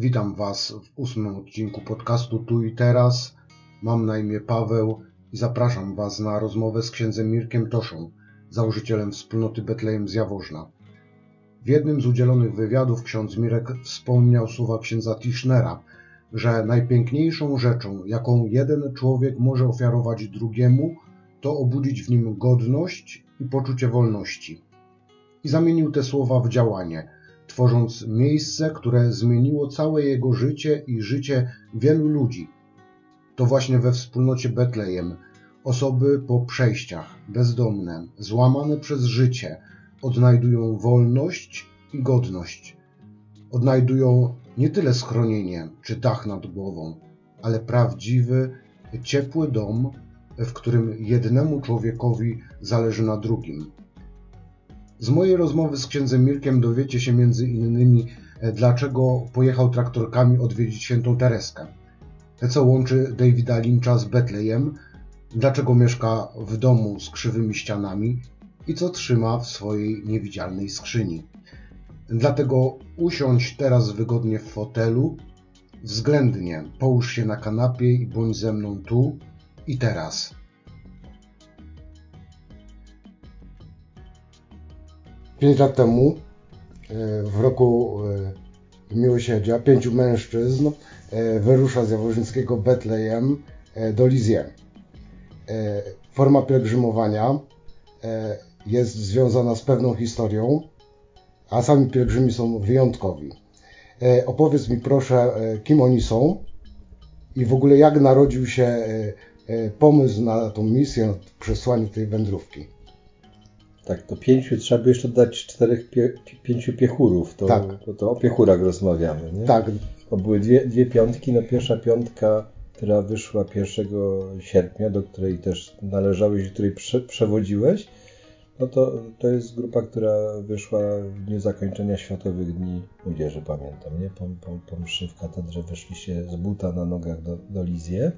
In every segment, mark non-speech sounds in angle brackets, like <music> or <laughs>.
Witam Was w ósmym odcinku podcastu Tu i Teraz. Mam na imię Paweł i zapraszam Was na rozmowę z księdzem Mirkiem Toszą, założycielem wspólnoty Betlejem z Jaworzna. W jednym z udzielonych wywiadów ksiądz Mirek wspomniał słowa księdza Tischnera, że najpiękniejszą rzeczą, jaką jeden człowiek może ofiarować drugiemu, to obudzić w nim godność i poczucie wolności. I zamienił te słowa w działanie – tworząc miejsce, które zmieniło całe jego życie i życie wielu ludzi. To właśnie we wspólnocie Betlejem osoby po przejściach, bezdomne, złamane przez życie, odnajdują wolność i godność. Odnajdują nie tyle schronienie czy dach nad głową, ale prawdziwy, ciepły dom, w którym jednemu człowiekowi zależy na drugim. Z mojej rozmowy z księdzem Mirkiem dowiecie się między innymi, e, dlaczego pojechał traktorkami odwiedzić świętą Tereskę, co łączy Davida Lyncha z Betlejem, dlaczego mieszka w domu z krzywymi ścianami i co trzyma w swojej niewidzialnej skrzyni. Dlatego usiądź teraz wygodnie w fotelu, względnie połóż się na kanapie i bądź ze mną tu i teraz. Pięć lat temu, e, w roku e, miłosierdzia, pięciu mężczyzn e, wyrusza z Jaworzyńskiego Betlejem do Lizję. Forma pielgrzymowania jest związana z pewną historią, a sami pielgrzymi są wyjątkowi. Opowiedz mi proszę, kim oni są i w ogóle jak narodził się pomysł na tą misję, przesłanie tej wędrówki. Tak, to pięciu, trzeba by jeszcze dodać czterech, pie, pięciu piechurów, to, tak. to, to o piechurach rozmawiamy, nie? Tak. Bo były dwie, dwie piątki, no pierwsza piątka, która wyszła 1 sierpnia, do której też należałeś, której prze, przewodziłeś, no to, to jest grupa, która wyszła w dniu zakończenia Światowych Dni Młodzieży, pamiętam, nie? Po, po, po mszy w katedrze weszliście z buta na nogach do, do Lizję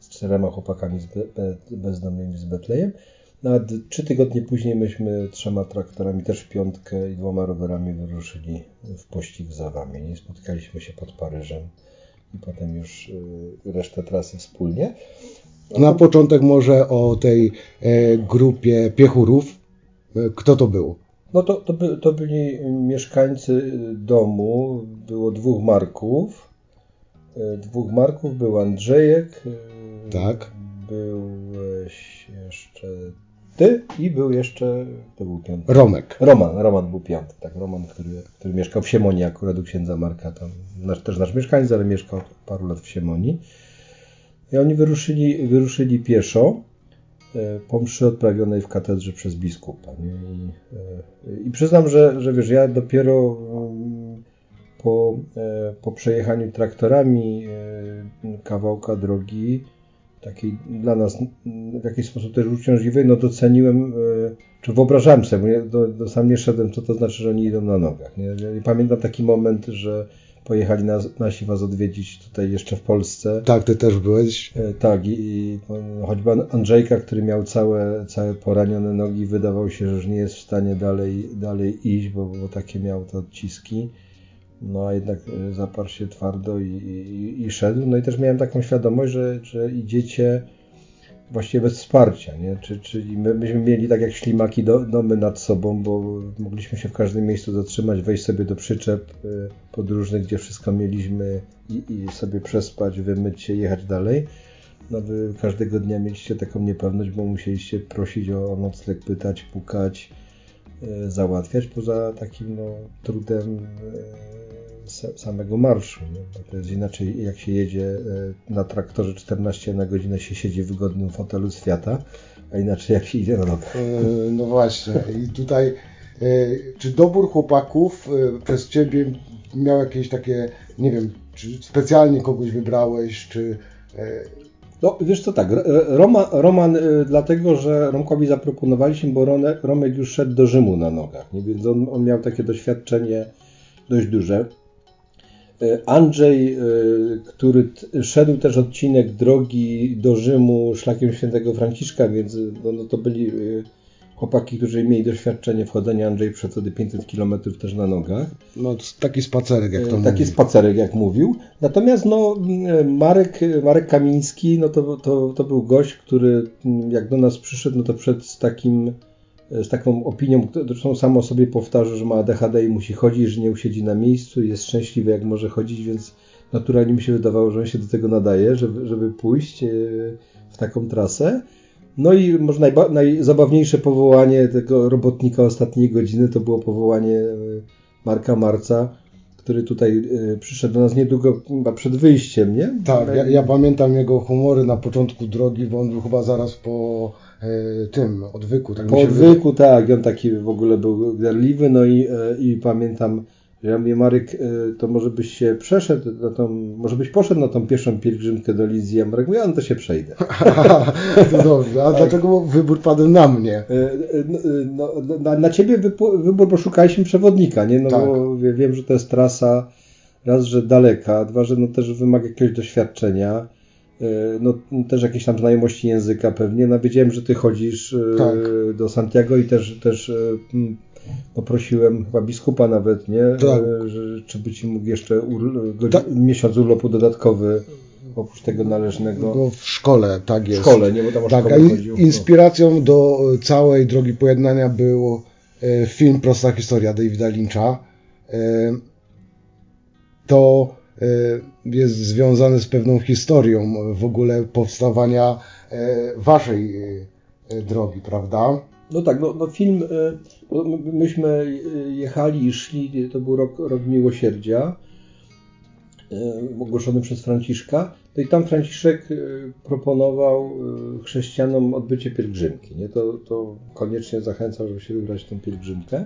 z czterema chłopakami z be, bezdomnymi z Betlejem. Nawet trzy tygodnie później myśmy trzema traktorami, też w piątkę i dwoma rowerami wyruszyli w pościg za wami. Nie spotkaliśmy się pod Paryżem i potem już y, resztę trasy wspólnie. Na początek może o tej e, grupie piechurów. E, kto to był? No to, to, by, to byli mieszkańcy domu. Było dwóch Marków. E, dwóch Marków, był Andrzejek. Tak. Byłeś jeszcze ty i był jeszcze, to był piąty. Romek. Roman, Roman był piąty, tak, Roman, który, który mieszkał w Siemonii akurat u księdza Marka, tam nasz, też nasz mieszkaniec, ale mieszkał paru lat w Siemonii. I oni wyruszyli, wyruszyli pieszo e, po mszy odprawionej w katedrze przez biskupa. I, e, I przyznam, że, że wiesz, ja dopiero mm, po, e, po przejechaniu traktorami kawałka drogi takiej dla nas w jakiś sposób też uciążliwej, no doceniłem, e, czy wyobrażałem sobie, bo do, do sam nie szedłem, co to znaczy, że oni idą na nogach. Nie? Pamiętam taki moment, że pojechali nas, nasi was odwiedzić tutaj jeszcze w Polsce. Tak, ty też byłeś. E, tak, i, i choćby Andrzejka, który miał całe, całe poranione nogi, wydawał się, że już nie jest w stanie dalej, dalej iść, bo, bo takie miał te odciski no a jednak e, zaparł się twardo i, i, i, szedł. No i też miałem taką świadomość, że, że idziecie właściwie bez wsparcia, nie? Czy, czyli my, myśmy mieli tak jak ślimaki do, domy nad sobą, bo mogliśmy się w każdym miejscu zatrzymać, wejść sobie do przyczep e, podróżnych, gdzie wszystko mieliśmy i, i sobie przespać, wymyć się, jechać dalej. No wy każdego dnia mieliście taką niepewność, bo musieliście prosić o, nocleg, pytać, pukać, załatwiać, poza takim no, trudem samego marszu. Nie? To jest inaczej, jak się jedzie e, na traktorze 14 na godzinę, się siedzi w wygodnym fotelu z Fiata, a inaczej jak się idzie na. E, no właśnie. I tutaj, e, czy dobór chłopaków przez Ciebie miał jakieś takie, nie wiem, czy specjalnie kogoś wybrałeś, czy... No, wiesz co, tak, Roma, Roman, dlatego, że Romkowi zaproponowaliśmy, bo Romek już szedł do Rzymu na nogach, nie? więc on, on miał takie doświadczenie dość duże. E, Andrzej, e, który szedł też odcinek drogi do Rzymu szlakiem świętego Franciszka, więc no, no to byli chłopaki, którzy mieli doświadczenie wchodzenia, Andrzej przed wtedy 500 km też na nogach. No taki spacerek, jak to Taki mówi. spacerek, jak mówił. Natomiast no, Marek, Marek Kamiński, no to, to, to był gość, który jak do nas przyszedł, no to przed z takim z taką opinią, zresztą sam o sobie powtarza, że ma ADHD i musi chodzić, że nie usiedzi na miejscu, jest szczęśliwy jak może chodzić, więc naturalnie mi się wydawało, że on się do tego nadaje, żeby, żeby pójść w taką trasę. No i może najba, najzabawniejsze powołanie tego robotnika ostatniej godziny to było powołanie e, Marka Marca, który tutaj e, przyszedł do nas niedługo chyba przed wyjściem, nie? Tak, ja, ja, pamiętam jego humory na początku drogi, bo on był chyba zaraz po e, tym odwyku. Tak po odwyku, tak, on taki w ogóle był garliwy, no i, i pamiętam ja mówię, Marek, y, to może byś się przeszedł na tą, może byś poszedł na tą pierwszą pielgrzymkę do Lizji, a Marek mówi, a no to się przejdę. to <laughs> dobrze, a dlaczego wybór padł na mnie? Y, y, no, na, na ciebie wybór, bo szukaliśmy przewodnika, nie? No tak. bo wiem, że to jest trasa raz, że daleka, dwa, że no też wymaga jakiegoś doświadczenia no też jakieś tam znajomości języka pewnie. No wiedziałem, że ty chodzisz tak. do Santiago i też, też poprosiłem chyba biskupa nawet, nie? Tak. Że, czy by ci mógł jeszcze ur, tak. miesiąc urlopu dodatkowy oprócz tego należnego. No w szkole, tak jest. W szkole, nie? Bo tam tak, szkole chodził. Inspiracją do całej drogi pojednania był e, film Prosta historia Davida Lyncha. E, to e, jest związane z pewną historią w ogóle powstawania waszej drogi, prawda? No tak, no, no film, myśmy jechali i szli, to był rok, rok miłosierdzia, ogłoszony przez Franciszka. No i tam Franciszek proponował chrześcijanom odbycie pielgrzymki. Nie? To, to koniecznie zachęcał, żeby się wybrać tą pielgrzymkę.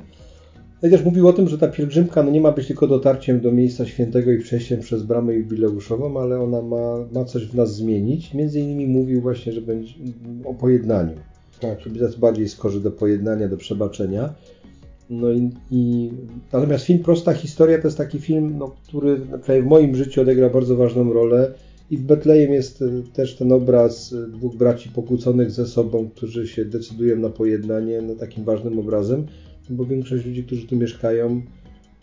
No i też mówił o tym, że ta pielgrzymka no nie ma być tylko dotarciem do miejsca świętego i przejściem przez bramę jubileuszową, ale ona ma, ma coś w nas zmienić. Między innymi mówił właśnie, że będzie o pojednaniu tak. żeby bardziej skorzy do pojednania, do przebaczenia. No i, i, natomiast film Prosta Historia to jest taki film, no, który w moim życiu odegrał bardzo ważną rolę. I w Betlejem jest e, też ten obraz e, dwóch braci pokłóconych ze sobą, którzy się decydują na pojednanie, no, takim ważnym obrazem, bo większość ludzi, którzy tu mieszkają,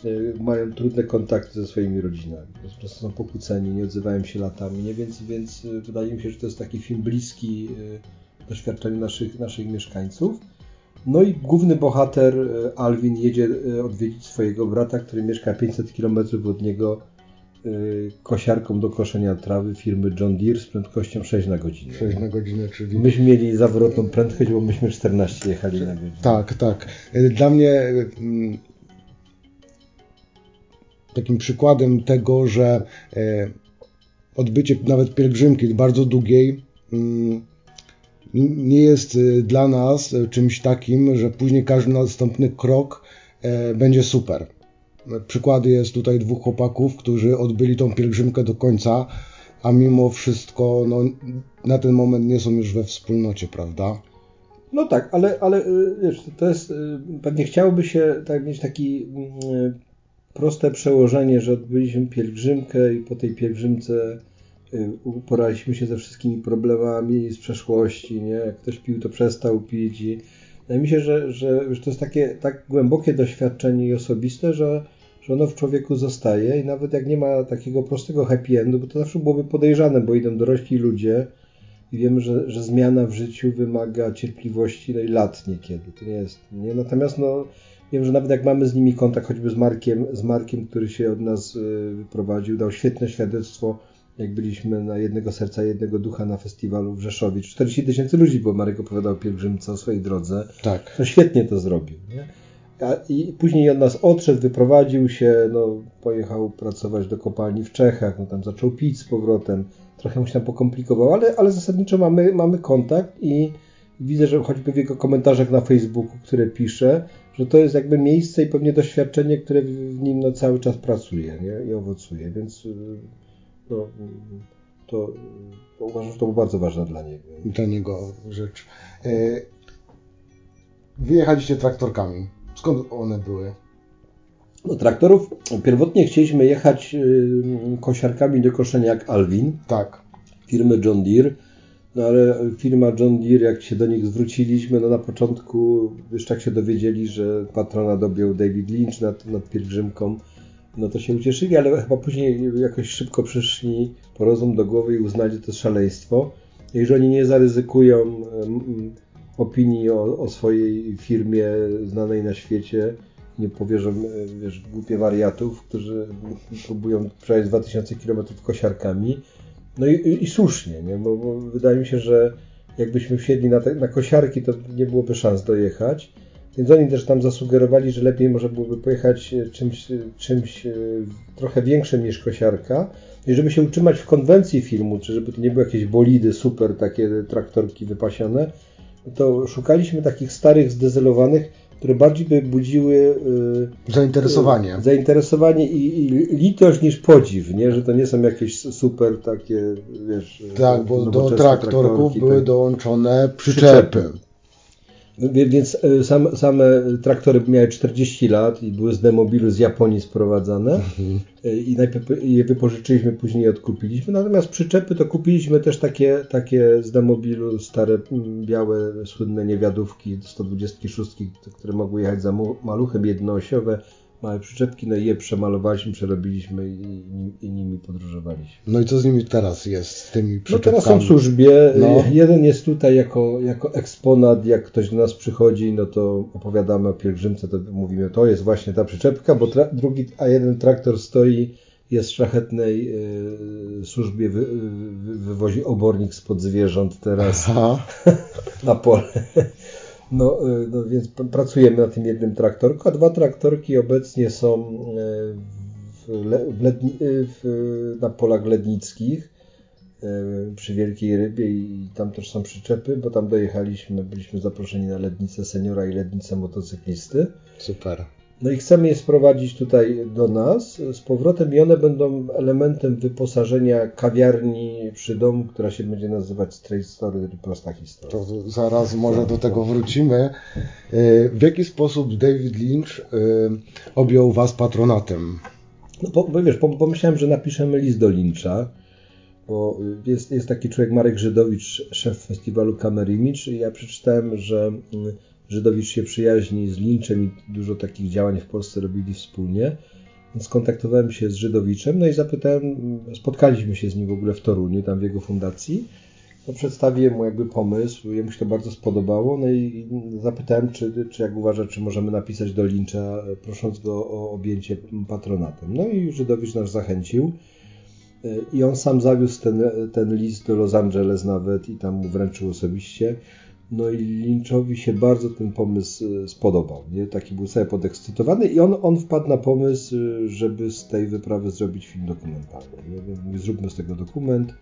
e, mają trudne kontakty ze swoimi rodzinami. Po prostu są pokłóceni, nie odzywają się latami, nie? Więc, więc wydaje mi się, że to jest taki film bliski doświadczeniu naszych, naszych mieszkańców. No i główny bohater e, Alvin jedzie e, odwiedzić swojego brata, który mieszka 500 km od niego e, kosiarką do koszenia trawy firmy John Deere z prędkością 6 na godzinę. 6 na godzinę, czyli... Myśmy mieli zawrotną prędkość, bo myśmy 14 jechali na godzinę. Tak, tak. Dla mnie takim przykładem tego, że odbycie nawet pielgrzymki bardzo długiej nie jest y, dla nas y, czymś takim, że później każdy następny krok e, będzie super. Przykłady jest tutaj dwóch chłopaków, którzy odbyli tą pielgrzymkę do końca, a mimo wszystko no, na ten moment nie są już we wspólnocie, prawda? No tak, ale, ale y, wiesz, to jest, pewnie chciałoby się tak, mieć taki mm, proste przełożenie, że odbyliśmy pielgrzymkę i po tej pielgrzymce Y, uporaliśmy się ze wszystkimi problemami z przeszłości, nie? Jak ktoś pił, to przestał pić i wydaje mi się, że, że, że to jest takie tak głębokie doświadczenie i osobiste, że, że ono w człowieku zostaje i nawet jak nie ma takiego prostego happy endu, bo to zawsze byłoby podejrzane, bo idą dorośli ludzie i wiemy, że, że zmiana w życiu wymaga cierpliwości no i lat niekiedy. To nie jest, nie? Natomiast no, wiem, że nawet jak mamy z nimi kontakt, choćby z Markiem, z Markiem, który się od nas y, wyprowadził, dał świetne świadectwo jak byliśmy na jednego serca, jednego ducha na festiwalu w Rzeszowie. 40 tysięcy ludzi, bo Marek opowiadał pielgrzymce o swojej drodze. Tak. To świetnie to zrobił. Nie? A, I później od nas odszedł, wyprowadził się, no, pojechał pracować do kopalni w Czechach, no, tam zaczął pić z powrotem. Trochę mu się tam pokomplikowało, ale, ale zasadniczo mamy, mamy kontakt i widzę, że choćby w jego komentarzach na Facebooku, które pisze, że to jest jakby miejsce i pewnie doświadczenie, które w nim no, cały czas pracuje nie? i owocuje, więc to, to, to uważam, że to było bardzo ważne dla niego. Dla niego rzecz. E, wyjechaliście traktorkami. Skąd one były? No, traktorów pierwotnie chcieliśmy jechać y, kosiarkami do koszenia jak Alwin. Tak. Firmy John Deere. No ale firma John Deere, jak się do nich zwróciliśmy, no na początku już tak się dowiedzieli, że patrona dobił David Lynch nad, nad pielgrzymką, no to się ucieszyli, ale chyba później jakoś szybko przyszli po rozum do głowy i uznali, że to jest szaleństwo. I że oni nie zaryzykują opinii o, o swojej firmie znanej na świecie, nie powierzą wiesz, głupie wariatów, którzy próbują przejść 2000 km kosiarkami. No i, i, i słusznie, nie? Bo, bo, wydaje mi się, że jakbyśmy wsiedli na, te, na kosiarki, to nie byłoby szans dojechać. Więc oni też tam zasugerowali, że lepiej może byłoby pojechać e, czymś, e, czymś e, trochę większym niż kosiarka. I żeby się utrzymać w konwencji filmu, czy żeby to nie były jakieś bolidy super, takie traktorki wypasione, to szukaliśmy takich starych, zdezelowanych, które bardziej by budziły yy, zainteresowanie, zainteresowanie i, i, litość niż podziw, nie? że to nie są jakieś super takie, wiesz... Tak, bo do traktorków były tak. dołączone przyczepy. przyczepy. Więc e, same, same traktory miały 40 lat i były z demobilu z Japonii sprowadzane mhm. E, i najpierw je wypożyczyliśmy, później je odkupiliśmy. Natomiast przyczepy to kupiliśmy też takie, takie z demobilu, stare, białe, słynne niewiadówki 126, które mogły jechać za maluchem, jednoosiowe małe przyczepki, no i je przemalowaliśmy, przerobiliśmy i, i, nimi podróżowaliśmy. No i co z nimi teraz jest, z tymi przyczepkami? No teraz są w służbie. No. Jeden jest tutaj jako, jako eksponat, jak ktoś do nas przychodzi, no to opowiadamy o pielgrzymce, to mówimy, to jest właśnie ta przyczepka, bo drugi, a jeden traktor stoi, jest w szlachetnej y, służbie, wy, wy, wywozi obornik spod zwierząt teraz <laughs> na pole. No, y, no więc pracujemy na tym jednym traktorku, a dwa traktorki obecnie są y, w, w y, w, na polach lednickich przy Wielkiej Rybie i tam też są przyczepy, bo tam dojechaliśmy, byliśmy zaproszeni na lednicę seniora i lednicę motocyklisty. Super. No i chcemy je sprowadzić tutaj do nas z powrotem i one będą elementem wyposażenia kawiarni przy domu, która się będzie nazywać Straight Story, prosta historia. To zaraz może do tego wrócimy. E, w jaki sposób David Lynch e, objął Was patronatem? No bo, bo wiesz, pomyślałem, że napiszemy list do Lyncha, bo jest, jest taki człowiek Marek Żydowicz, szef festiwalu Camera Image i ja przeczytałem, że mm, Żydowicz się przyjaźni z Lynchem i dużo takich działań w Polsce robili wspólnie. Więc kontaktowałem się z Żydowiczem, no i zapytałem, spotkaliśmy się z nim w ogóle w Toruniu, tam w jego fundacji. No, przedstawiłem mu jakby pomysł, jemu się to bardzo spodobało, no i zapytałem, czy, czy jak uważa, czy możemy napisać do Lyncha, prosząc go o objęcie patronatem. No i Żydowicz nas zachęcił. I on sam zawiózł ten, ten list do Los Angeles nawet i tam mu wręczył osobiście. No i Lynchowi się bardzo ten pomysł e, spodobał. Nie? Taki był cały podekscytowany i on, on wpadł na pomysł, e, żeby z tej wyprawy zrobić film dokumentalny. Nie? Zróbmy z tego dokument.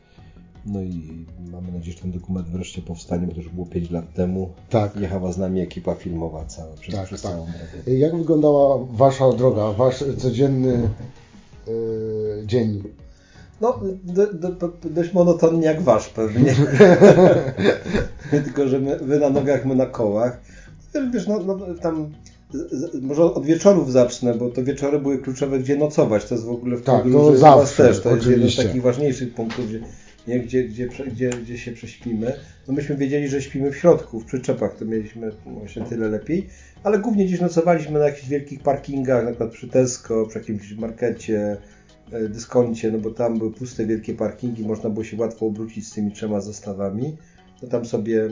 No i mamy nadzieję, że ten dokument wreszcie powstanie, bo to już było 5 lat temu. Tak. Jechała z nami ekipa filmowa cała przez, tak, przez tak. całą drogę. Jak wyglądała Wasza droga, Wasz codzienny yy, dzień no, do, do, dość monotonnie jak wasz pewnie. <laughs> Tylko, że my, wy na nogach, my na kołach. Wiesz, no, no tam z, może od wieczorów zacznę, bo to wieczory były kluczowe, gdzie nocować. To jest w ogóle w tak, to zawsze, też. To oczywiście. jest jeden z takich ważniejszych punktów, gdzie, nie, gdzie, gdzie, gdzie, gdzie się prześpimy. No myśmy wiedzieli, że śpimy w środku, w przyczepach, to mieliśmy właśnie tyle lepiej, ale głównie gdzieś nocowaliśmy na jakichś wielkich parkingach, na przykład przy Tesco, przy jakimś markecie, dyskoncie, no bo tam były puste wielkie parkingi, można było się łatwo obrócić z tymi trzema zestawami. No tam sobie e,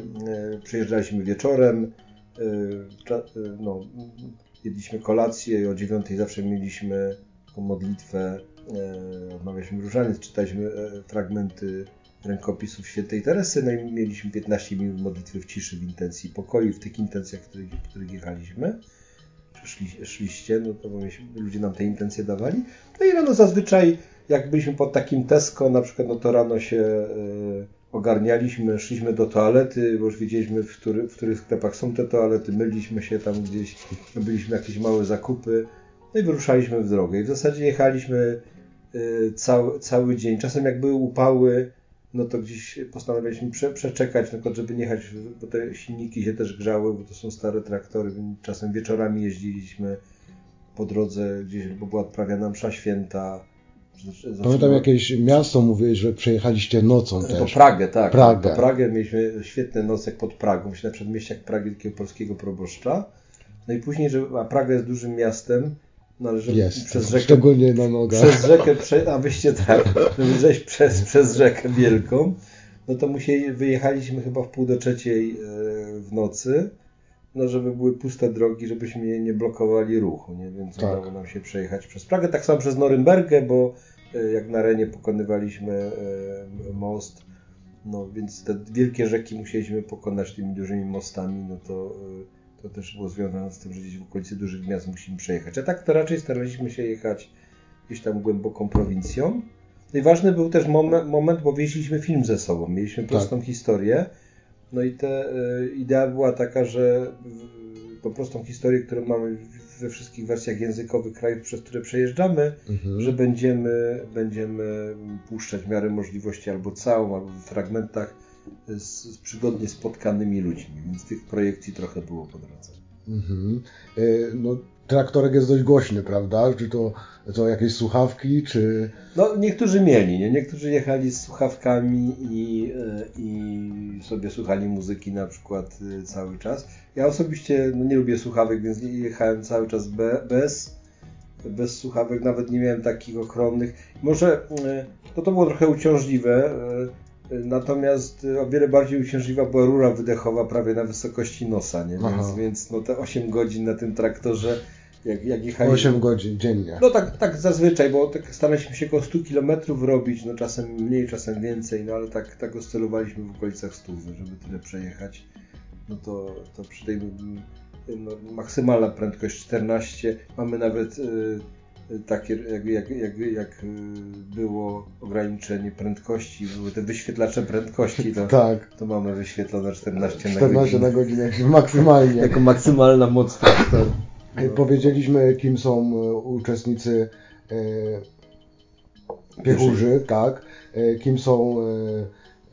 przyjeżdżaliśmy wieczorem, e, no, jedliśmy kolację i o dziewiątej zawsze mieliśmy taką modlitwę, odmawialiśmy różaniec, czytaliśmy fragmenty rękopisów świętej Teresy, no i mieliśmy 15 minut modlitwy w ciszy, w intencji pokoju, w tych intencjach, w których, w których jechaliśmy szli, szliście, no to ludzie nam te intencje dawali. No i rano zazwyczaj, jak byliśmy pod takim Tesco, na przykład, no to rano się y, ogarnialiśmy, szliśmy do toalety, bo już wiedzieliśmy, w, który, w których sklepach są te toalety, myliśmy się tam gdzieś, byliśmy jakieś małe zakupy, no i wyruszaliśmy w drogę. I w zasadzie jechaliśmy y, cały, cały dzień. Czasem jak były upały, no to gdzieś postanawialiśmy prze, przeczekać, no żeby nie jechać, bo te silniki się też grzały, bo to są stare traktory, więc czasem wieczorami jeździliśmy po drodze gdzieś, bo była odprawiana msza święta, Pamiętam jakieś miasto, mówiłeś, że przejechaliście nocą też. To Pragę, tak. Pragę. To Pragę mieliśmy świetny nocek pod Pragą, myślę na przedmieściach Pragi, takiego polskiego proboszcza. No i później, że, a Praga jest dużym miastem, ale żeby Jest, przez rzekę, szczególnie na nogach. przez rzekę, prze, a wyście tak, żeby zejść przez, przez rzekę wielką, no to musieli, wyjechaliśmy chyba w pół do trzeciej e, w nocy, no żeby były puste drogi, żebyśmy nie, nie blokowali ruchu, nie? więc Tak. udało nam się przejechać przez Pragę, tak samo przez Norymbergę, bo e, jak na Renie pokonywaliśmy e, most, no więc te wielkie rzeki musieliśmy pokonać tymi dużymi mostami, no to, to też było związane z tym, że gdzieś w okolicy dużych miast musimy przejechać. A tak to raczej staraliśmy się jechać gdzieś tam głęboką prowincją. No i ważny był też moment, moment bo wieźliśmy film ze sobą, mieliśmy prostą historię. No i te, e, idea była taka, że w- tą prostą historię, którą mamy we wszystkich wersjach językowych krajów, przez które przejeżdżamy, Mhm. że będziemy, będziemy puszczać w miarę możliwości albo całą, albo w fragmentach z, z przygodnie spotkanymi ludźmi, więc tych projekcji trochę było po drodze. Mhm. E, No, traktorek jest dość głośny, prawda? Czy to, to jakieś słuchawki, czy... No, niektórzy mieli, nie? Niektórzy jechali z słuchawkami i, e, i sobie słuchali muzyki na przykład e, cały czas. Ja osobiście no, nie lubię słuchawek, więc jechałem cały czas be, bez, bez słuchawek, nawet nie miałem takich ochronnych. Może e, to, było trochę uciążliwe, natomiast e, o wiele bardziej uciążliwa była rura wydechowa prawie na wysokości nosa, nie? Więc, więc no, te 8 godzin na tym traktorze, jak, jak jechaliśmy... 8 godzin dziennie. No tak, tak zazwyczaj, bo tak staraliśmy się około 100 km robić, no czasem mniej, czasem więcej, no ale tak, tak oscylowaliśmy w okolicach 100, żeby tyle przejechać. No to, to przy tej mm, no, maksymalna prędkość 14, mamy nawet y, y, takie, jak, jak, jak, jak y, było ograniczenie prędkości, były te wyświetlacze prędkości, to, <laughs> Tak, to mamy wyświetlone 14 na 14 na godzinę. godzinę, maksymalnie. Jako maksymalna moc. E, Powiedzieliśmy, kim są e, uczestnicy e, piechurzy, tak, e, kim są e,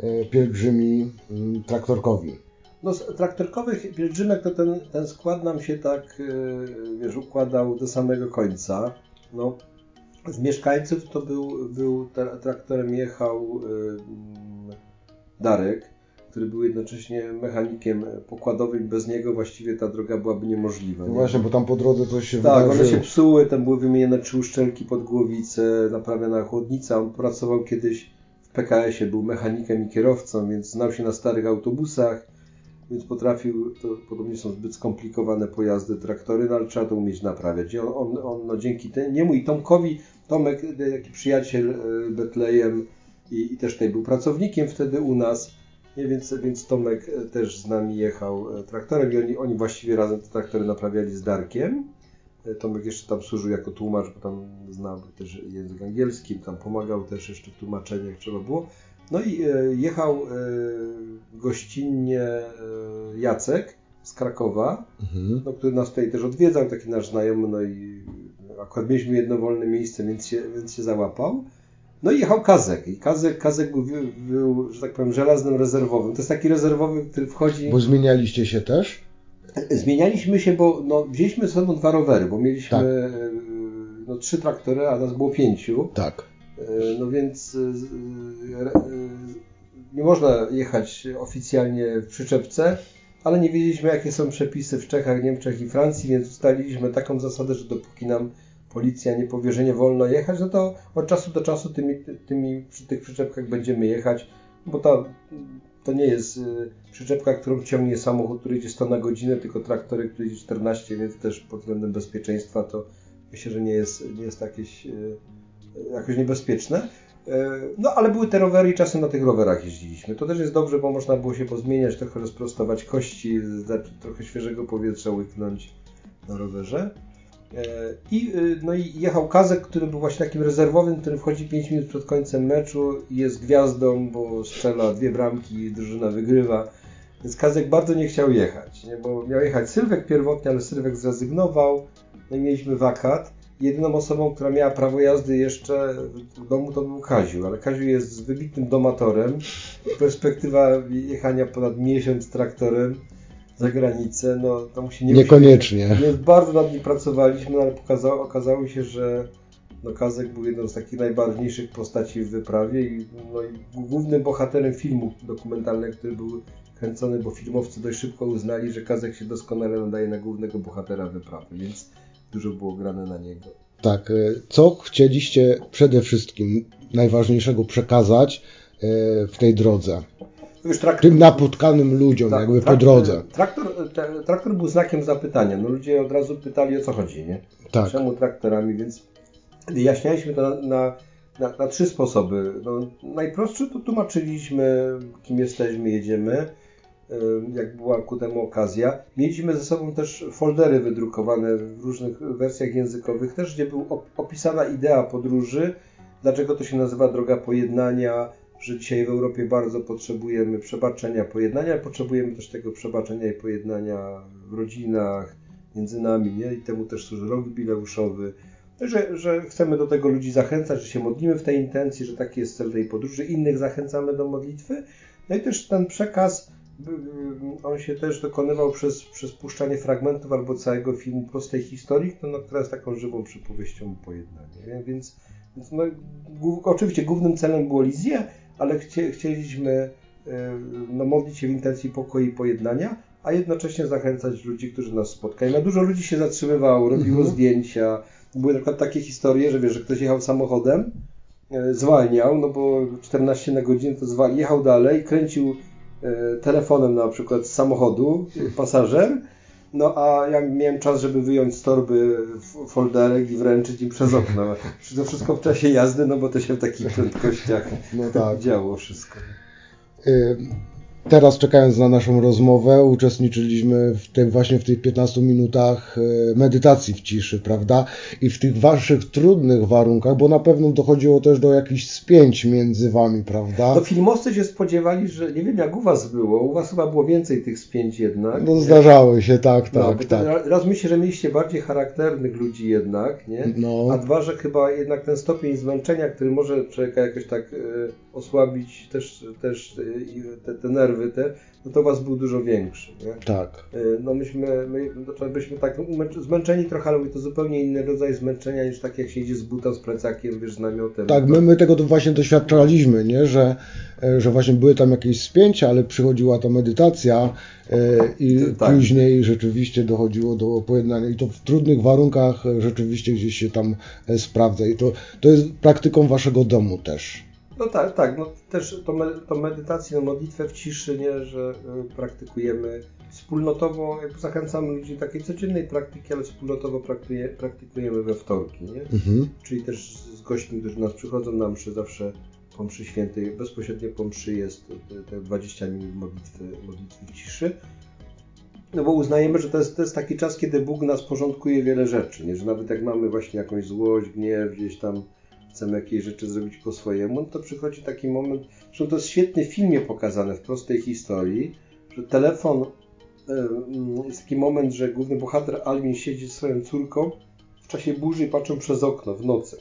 e, pielgrzymi traktorkowi. No z traktorkowych pielgrzymek to ten, ten skład nam się tak, wiesz, układał do samego końca. No, z mieszkańców to był, był tra- traktorem jechał Darek, który był jednocześnie mechanikiem pokładowym. Bez niego właściwie ta droga byłaby niemożliwa. No nie? właśnie, bo tam po drodze coś się Tak, wydarzyło. one się psuły, tam były wymienione trzy uszczelki pod głowicę, naprawiona chłodnica. On pracował kiedyś w PKS-ie, był mechanikiem i kierowcą, więc znał się na starych autobusach, więc potrafił, to podobnie są zbyt skomplikowane pojazdy, traktory, no ale trzeba to umieć naprawiać. I on, on, on no, dzięki te, niemu i Tomkowi, Tomek, e, taki przyjaciel e, Betlejem i, i też tutaj był pracownikiem wtedy u nas, nie, więc, więc Tomek e, też z nami jechał e, traktorem i oni, oni właściwie razem te traktory naprawiali z Darkiem. E, Tomek jeszcze tam służył jako tłumacz, bo tam znał też język angielski, tam pomagał też jeszcze w tłumaczeniu, jak trzeba było. No i e, jechał e, gościnnie e, Jacek z Krakowa, Mhm. no, który nas tutaj też odwiedzał, taki nasz znajomy, no i akurat mieliśmy jedno wolne miejsce, więc się, więc się załapał. No i jechał Kazek. I Kazek, Kazek był, był, że tak powiem, żelaznym rezerwowym. To jest taki rezerwowy, który wchodzi... Bo zmienialiście się też? Zmienialiśmy się, bo no, wzięliśmy ze sobą dwa rowery, bo mieliśmy Tak. no, trzy traktory, a nas było pięciu. Tak. E, No więc e, e, nie można jechać oficjalnie w przyczepce, ale nie wiedzieliśmy jakie są przepisy w Czechach, Niemczech i Francji, więc ustaliliśmy taką zasadę, że dopóki nam policja nie powie, że nie wolno jechać, no to od czasu do czasu tymi, tymi przy tych przyczepkach będziemy jechać, bo ta, to nie jest przyczepka, którą ciągnie samochód, który idzie 100 na godzinę, tylko traktory, który idzie 14, więc też pod względem bezpieczeństwa to myślę, że nie jest, nie jest jakieś, jakoś niebezpieczne. Y, No ale były te rowery i czasem na tych rowerach jeździliśmy. To też jest dobrze, bo można było się pozmieniać, trochę rozprostować kości, trochę świeżego powietrza łyknąć na rowerze. E, I, y, no i jechał Kazek, który był właśnie takim rezerwowym, który wchodzi 5 minut przed końcem meczu i jest gwiazdą, bo strzela dwie bramki drużyna wygrywa. Więc Kazek bardzo nie chciał jechać, nie? bo miał jechać Sylwek pierwotnie, ale Sylwek zrezygnował. No i mieliśmy wakat. Jedyną osobą, która miała prawo jazdy jeszcze w domu to był Kaziu, ale Kaziu jest wybitnym domatorem. Perspektywa jechania ponad miesiąc traktorem za granicę, no to mu się nie Niekoniecznie. nie, bardzo nad nim pracowaliśmy, no ale pokazało, okazało się, że no Kazek był jedną z takich najbarwniejszych postaci w wyprawie i, no, i głównym bohaterem filmu dokumentalnego, który był kręcony, bo filmowcy dość szybko uznali, że Kazek się doskonale nadaje na głównego bohatera wyprawy, więc dużo było grane na niego. Tak, e, co chcieliście przede wszystkim najważniejszego przekazać e, w tej drodze? Wiesz, traktor, tym napotkanym ludziom, tak, jakby traktor, po drodze. Traktor, traktor był znakiem zapytania. No ludzie od razu pytali o co chodzi, nie? Tak. Czemu traktorami, więc wyjaśnialiśmy to na, na, na, na trzy sposoby. No, najprostszy to tłumaczyliśmy, kim jesteśmy, jedziemy jak była ku temu okazja. Mieliśmy ze sobą też foldery wydrukowane w różnych wersjach językowych, też gdzie była opisana idea podróży, dlaczego to się nazywa droga pojednania, że dzisiaj w Europie bardzo potrzebujemy przebaczenia, pojednania, potrzebujemy też tego przebaczenia i pojednania w rodzinach, między nami, nie? i temu też służy rok jubileuszowy. Że, że chcemy do tego ludzi zachęcać, że się modlimy w tej intencji, że taki jest cel tej podróży, innych zachęcamy do modlitwy. No i też ten przekaz on się też dokonywał przez, przez puszczanie fragmentów albo całego filmu prostej historii, no, która jest taką żywą przypowieścią pojednania. Więc, więc no, oczywiście głównym celem było Lizję, ale chcie, chcieliśmy no, modlić się w intencji pokoju i pojednania, a jednocześnie zachęcać ludzi, którzy nas spotkają. Na dużo ludzi się zatrzymywało, robiło mhm. zdjęcia. Były na przykład takie historie, że wiesz, że ktoś jechał samochodem, e, zwalniał, no bo 14 na godzinę to zwalniał, jechał dalej, kręcił E, telefonem na przykład z samochodu, pasażer, no a ja miałem czas, żeby wyjąć z torby folderek i wręczyć im przez okno. To wszystko w czasie jazdy, no bo to się w takich prędkościach no tak. działo wszystko. Teraz czekając na naszą rozmowę, uczestniczyliśmy w tym, właśnie w tych 15 minutach e, medytacji w ciszy, prawda? I w tych waszych trudnych warunkach, bo na pewno dochodziło też do jakichś spięć między wami, prawda? No filmowcy się spodziewali, że nie wiem jak u was było, u was chyba było więcej tych spięć jednak. No zdarzały się, tak, no, tak, tak. Raz myślę, że mieliście bardziej charakternych ludzi jednak, nie? No. A dwa, że chyba jednak ten stopień zmęczenia, który może człowieka jakoś tak e, osłabić też, też e, te, te nerwy no to was był dużo większy. Nie? Tak. E, no myśmy, my, no byliśmy tak zmęczeni trochę, ale to zupełnie inny rodzaj zmęczenia niż tak jak się idzie z buta, z plecakiem, wiesz, z namiotem. Tak, my, my tego właśnie doświadczaliśmy, nie? Że, e, że właśnie były tam jakieś spięcia, ale przychodziła ta medytacja e, i tak. później rzeczywiście dochodziło do pojednania i to w trudnych warunkach rzeczywiście gdzieś się tam sprawdza i to, to jest praktyką waszego domu też. No tak, tak. No też to, to medytację, no modlitwę w ciszy, nie, że y, praktykujemy wspólnotowo, zachęcamy ludzi do takiej codziennej praktyki, ale wspólnotowo praktykuje, praktykujemy we wtorki, nie? Mhm. Czyli też z gośćmi, którzy nas przychodzą na mszy zawsze po mszy świętej, bezpośrednio po mszy jest te 20 minut modlitwy, modlitwy w ciszy. No bo uznajemy, że to jest, to jest taki czas, kiedy Bóg nas porządkuje wiele rzeczy, nie? że nawet jak mamy właśnie jakąś złość, gniew, gdzieś tam chcemy jakieś rzeczy zrobić po swojemu, no to przychodzi taki moment, że to jest świetnie w filmie pokazane, w prostej historii, że telefon, jest taki moment, że główny bohater Alvin siedzi z swoją córką w czasie burzy i patrzą przez okno w nocy.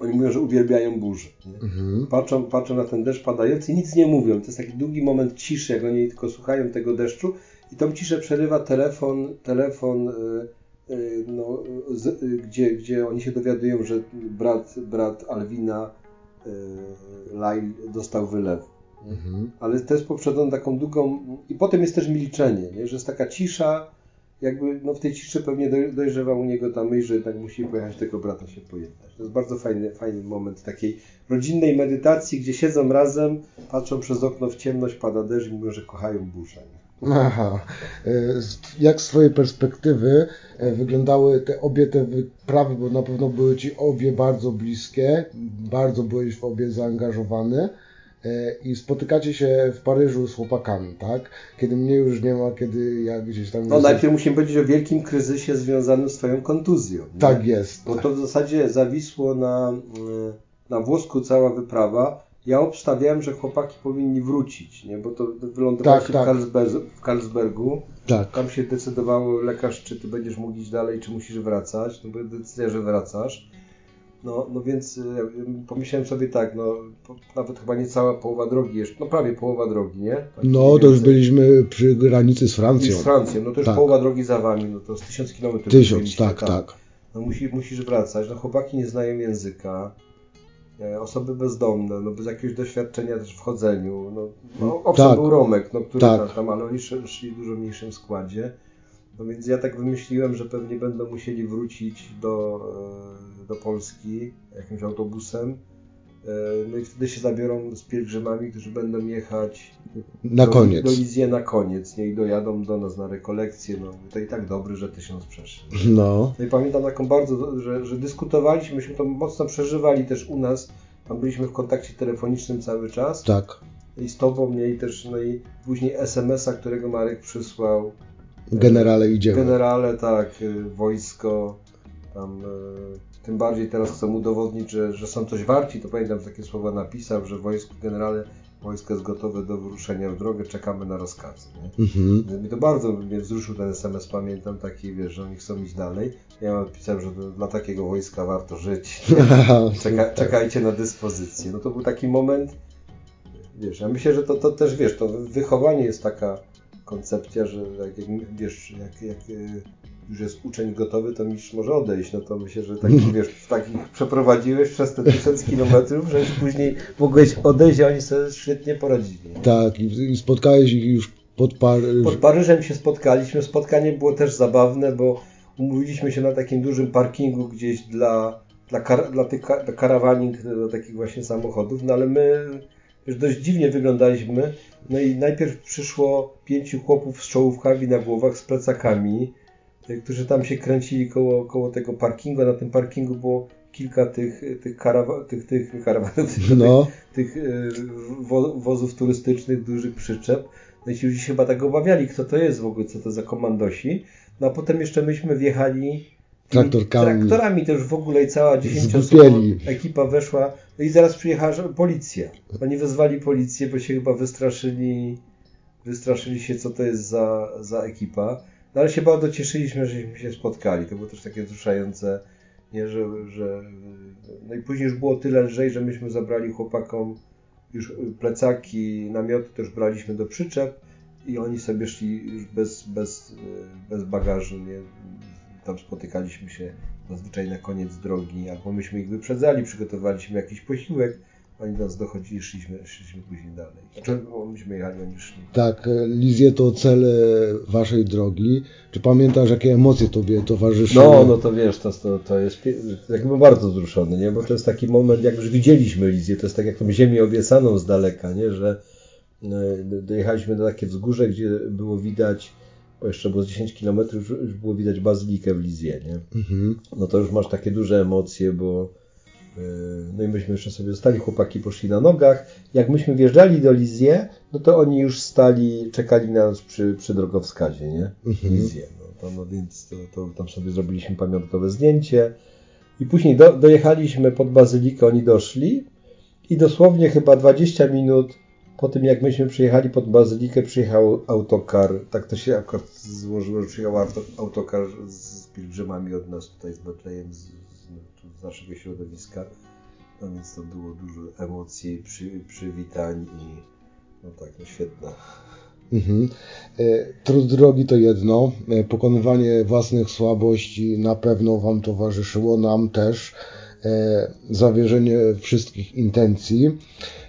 Oni mówią, że uwielbiają burzę. Mhm. Patrzą, patrzą na ten deszcz padający i nic nie mówią. To jest taki długi moment ciszy, jak oni tylko słuchają tego deszczu i tą ciszę przerywa telefon, telefon Y, no, z, y, gdzie, gdzie oni się dowiadują, że brat, brat Alwina y, Lail dostał wylew. Mhm. Ale jest poprzedzone taką długą... I potem jest też milczenie, nie? że jest taka cisza, jakby no w tej ciszy pewnie dojrzewa u niego ta myśl, że jednak musi pojechać tego brata się pojednać. To jest bardzo fajny, fajny moment takiej rodzinnej medytacji, gdzie siedzą razem, patrzą przez okno w ciemność, pada deszcz i mówią, że kochają burzę. Aha. E, jak z Twojej perspektywy e, wyglądały te obie te wyprawy, bo na pewno były Ci obie bardzo bliskie, bardzo byłeś w obie zaangażowany e, i spotykacie się w Paryżu z chłopakami, tak? Kiedy mnie już nie ma, kiedy ja gdzieś tam... No najpierw musimy powiedzieć o wielkim kryzysie związanym z Twoją kontuzją. Nie? Tak jest. Bo to w zasadzie zawisło na, na włosku cała wyprawa ja obstawiałem, że chłopaki powinni wrócić, nie? bo to wylądowaliście tak, tak. w, w Karlsbergu. Tak. Tam się decydowało lekarz, czy ty będziesz mógł iść dalej, czy musisz wracać. No bo decyzja, że wracasz. No, no więc y, pomyślałem sobie tak, no nawet chyba nie cała połowa drogi jeszcze, no prawie połowa drogi, nie? Tak no to już byliśmy przy granicy z Francją. I z Francją, no to już tak. połowa drogi za wami, no to z tysiąc kilometrów. Tysiąc, tak, tak, tak. no musi, musisz wracać, no chłopaki nie znają języka, e, osoby bezdomne, no bez jakiegoś doświadczenia też w chodzeniu, no, no owszem tak. był Romek, no, który tak. tam, ale oni szli w dużo mniejszym składzie, no więc ja tak wymyśliłem, że pewnie będą musieli wrócić do, e, do Polski jakimś autobusem, E, no i wtedy się zabiorą z pielgrzymami, którzy będą jechać na koniec. do Lizję na koniec, nie? I dojadą do nas na rekolekcję. No to i tak dobry, że tysiąc przeszli. No. no i pamiętam taką bardzo, że, że dyskutowaliśmy, myśmy to mocno przeżywali też u nas. Tam byliśmy w kontakcie telefonicznym cały czas. Tak. I z tobą, mnie i też, no i później SMS-a, którego Marek przysłał. Generale idziemy. Generale, tak, y, wojsko, tam y, tym bardziej teraz chcą udowodnić, że, że są coś warci. To pamiętam, takie słowa napisał, że wojsko generale wojsko jest gotowe do wyruszenia w drogę, czekamy na rozkazy. Nie? Mhm. to bardzo mnie wzruszył ten SMS, pamiętam taki, wiesz, że oni chcą iść dalej. Ja napisałem, że dla takiego wojska warto żyć. <laughs> Czeka, czekajcie na dyspozycję. No to był taki moment, wiesz, ja myślę, że to, to też, wiesz, to wychowanie jest taka koncepcja, że jak, wiesz, jak, jak już jest uczeń gotowy, to mistrz może odejść. No to myślę, że taki, <laughs> wiesz, takich przeprowadziłeś przez te tysiąc kilometrów, że już później mogłeś odejść, a oni sobie świetnie poradzili. Tak, i spotkałeś ich już pod Paryżem. Pod Paryżem się spotkaliśmy. Spotkanie było też zabawne, bo umówiliśmy się na takim dużym parkingu gdzieś dla, dla, kar, dla tych dla karawaning, dla takich właśnie samochodów, no ale my już dość dziwnie wyglądaliśmy. No i najpierw przyszło pięciu chłopów z czołówkami na głowach, z plecakami którzy tam się kręcili koło, koło tego parkingu. Na tym parkingu było kilka tych, tych, karawa, tych, tych karawanów, <laughs> no. tych, tych wo, wozów turystycznych, dużych przyczep. No i ci ludzie się chyba tak obawiali, kto to jest w ogóle, co to za komandosi. No a potem jeszcze myśmy wjechali traktorkami. traktorami, to już w ogóle i cała dziesięcioosobowa ekipa weszła. No i zaraz przyjechała policja. Oni wezwali policję, bo się chyba wystraszyli, wystraszyli się, co to jest za, za ekipa. No ale się bardzo cieszyliśmy, żeśmy się spotkali. To było też takie wzruszające, nie, że, że no i później już było tyle lżej, że myśmy zabrali chłopakom już plecaki, namioty też braliśmy do przyczep i oni sobie szli już bez, bez, bez bagażu, nie? Tam spotykaliśmy się zazwyczaj na koniec drogi, albo myśmy ich wyprzedzali, przygotowaliśmy jakiś posiłek, oni nas dochodzili, szliśmy, szliśmy później dalej. Znaczy, myśmy jechali, oni szli. Tak, Lizie, to cele waszej drogi. Czy pamiętasz, jakie emocje tobie towarzyszyły? No, no to wiesz, to, to, to jest jakby bardzo wzruszony, nie? Bo to jest taki moment, jak już widzieliśmy Lizję, to jest tak jak tą ziemię obiecaną z daleka, nie? Że e, dojechaliśmy na takie wzgórze, gdzie było widać bo jeszcze było 10 km, już było widać bazylikę w Lizie, nie? Mhm. No to już masz takie duże emocje, bo Yy, no i myśmy jeszcze sobie zostali, chłopaki poszli na nogach. Jak myśmy wjeżdżali do Lizie, no to oni już stali, czekali na nas przy, przy drogowskazie, nie? Mhm. Lizie. No, to, no więc to, to, tam sobie zrobiliśmy pamiątkowe zdjęcie. I później do, dojechaliśmy pod bazylikę, oni doszli i dosłownie chyba 20 minut po tym, jak myśmy przyjechali pod bazylikę, przyjechał autokar. Tak to się akurat złożyło, że przyjechał autokar z pielgrzymami od nas tutaj z Betlejem, z, z naszego środowiska. No więc to było dużo emocji, przy, przywitań i no tak, no świetne. Mhm. E, trud drogi to jedno, e, pokonywanie własnych słabości na pewno Wam towarzyszyło, nam też, zawierzenie wszystkich intencji.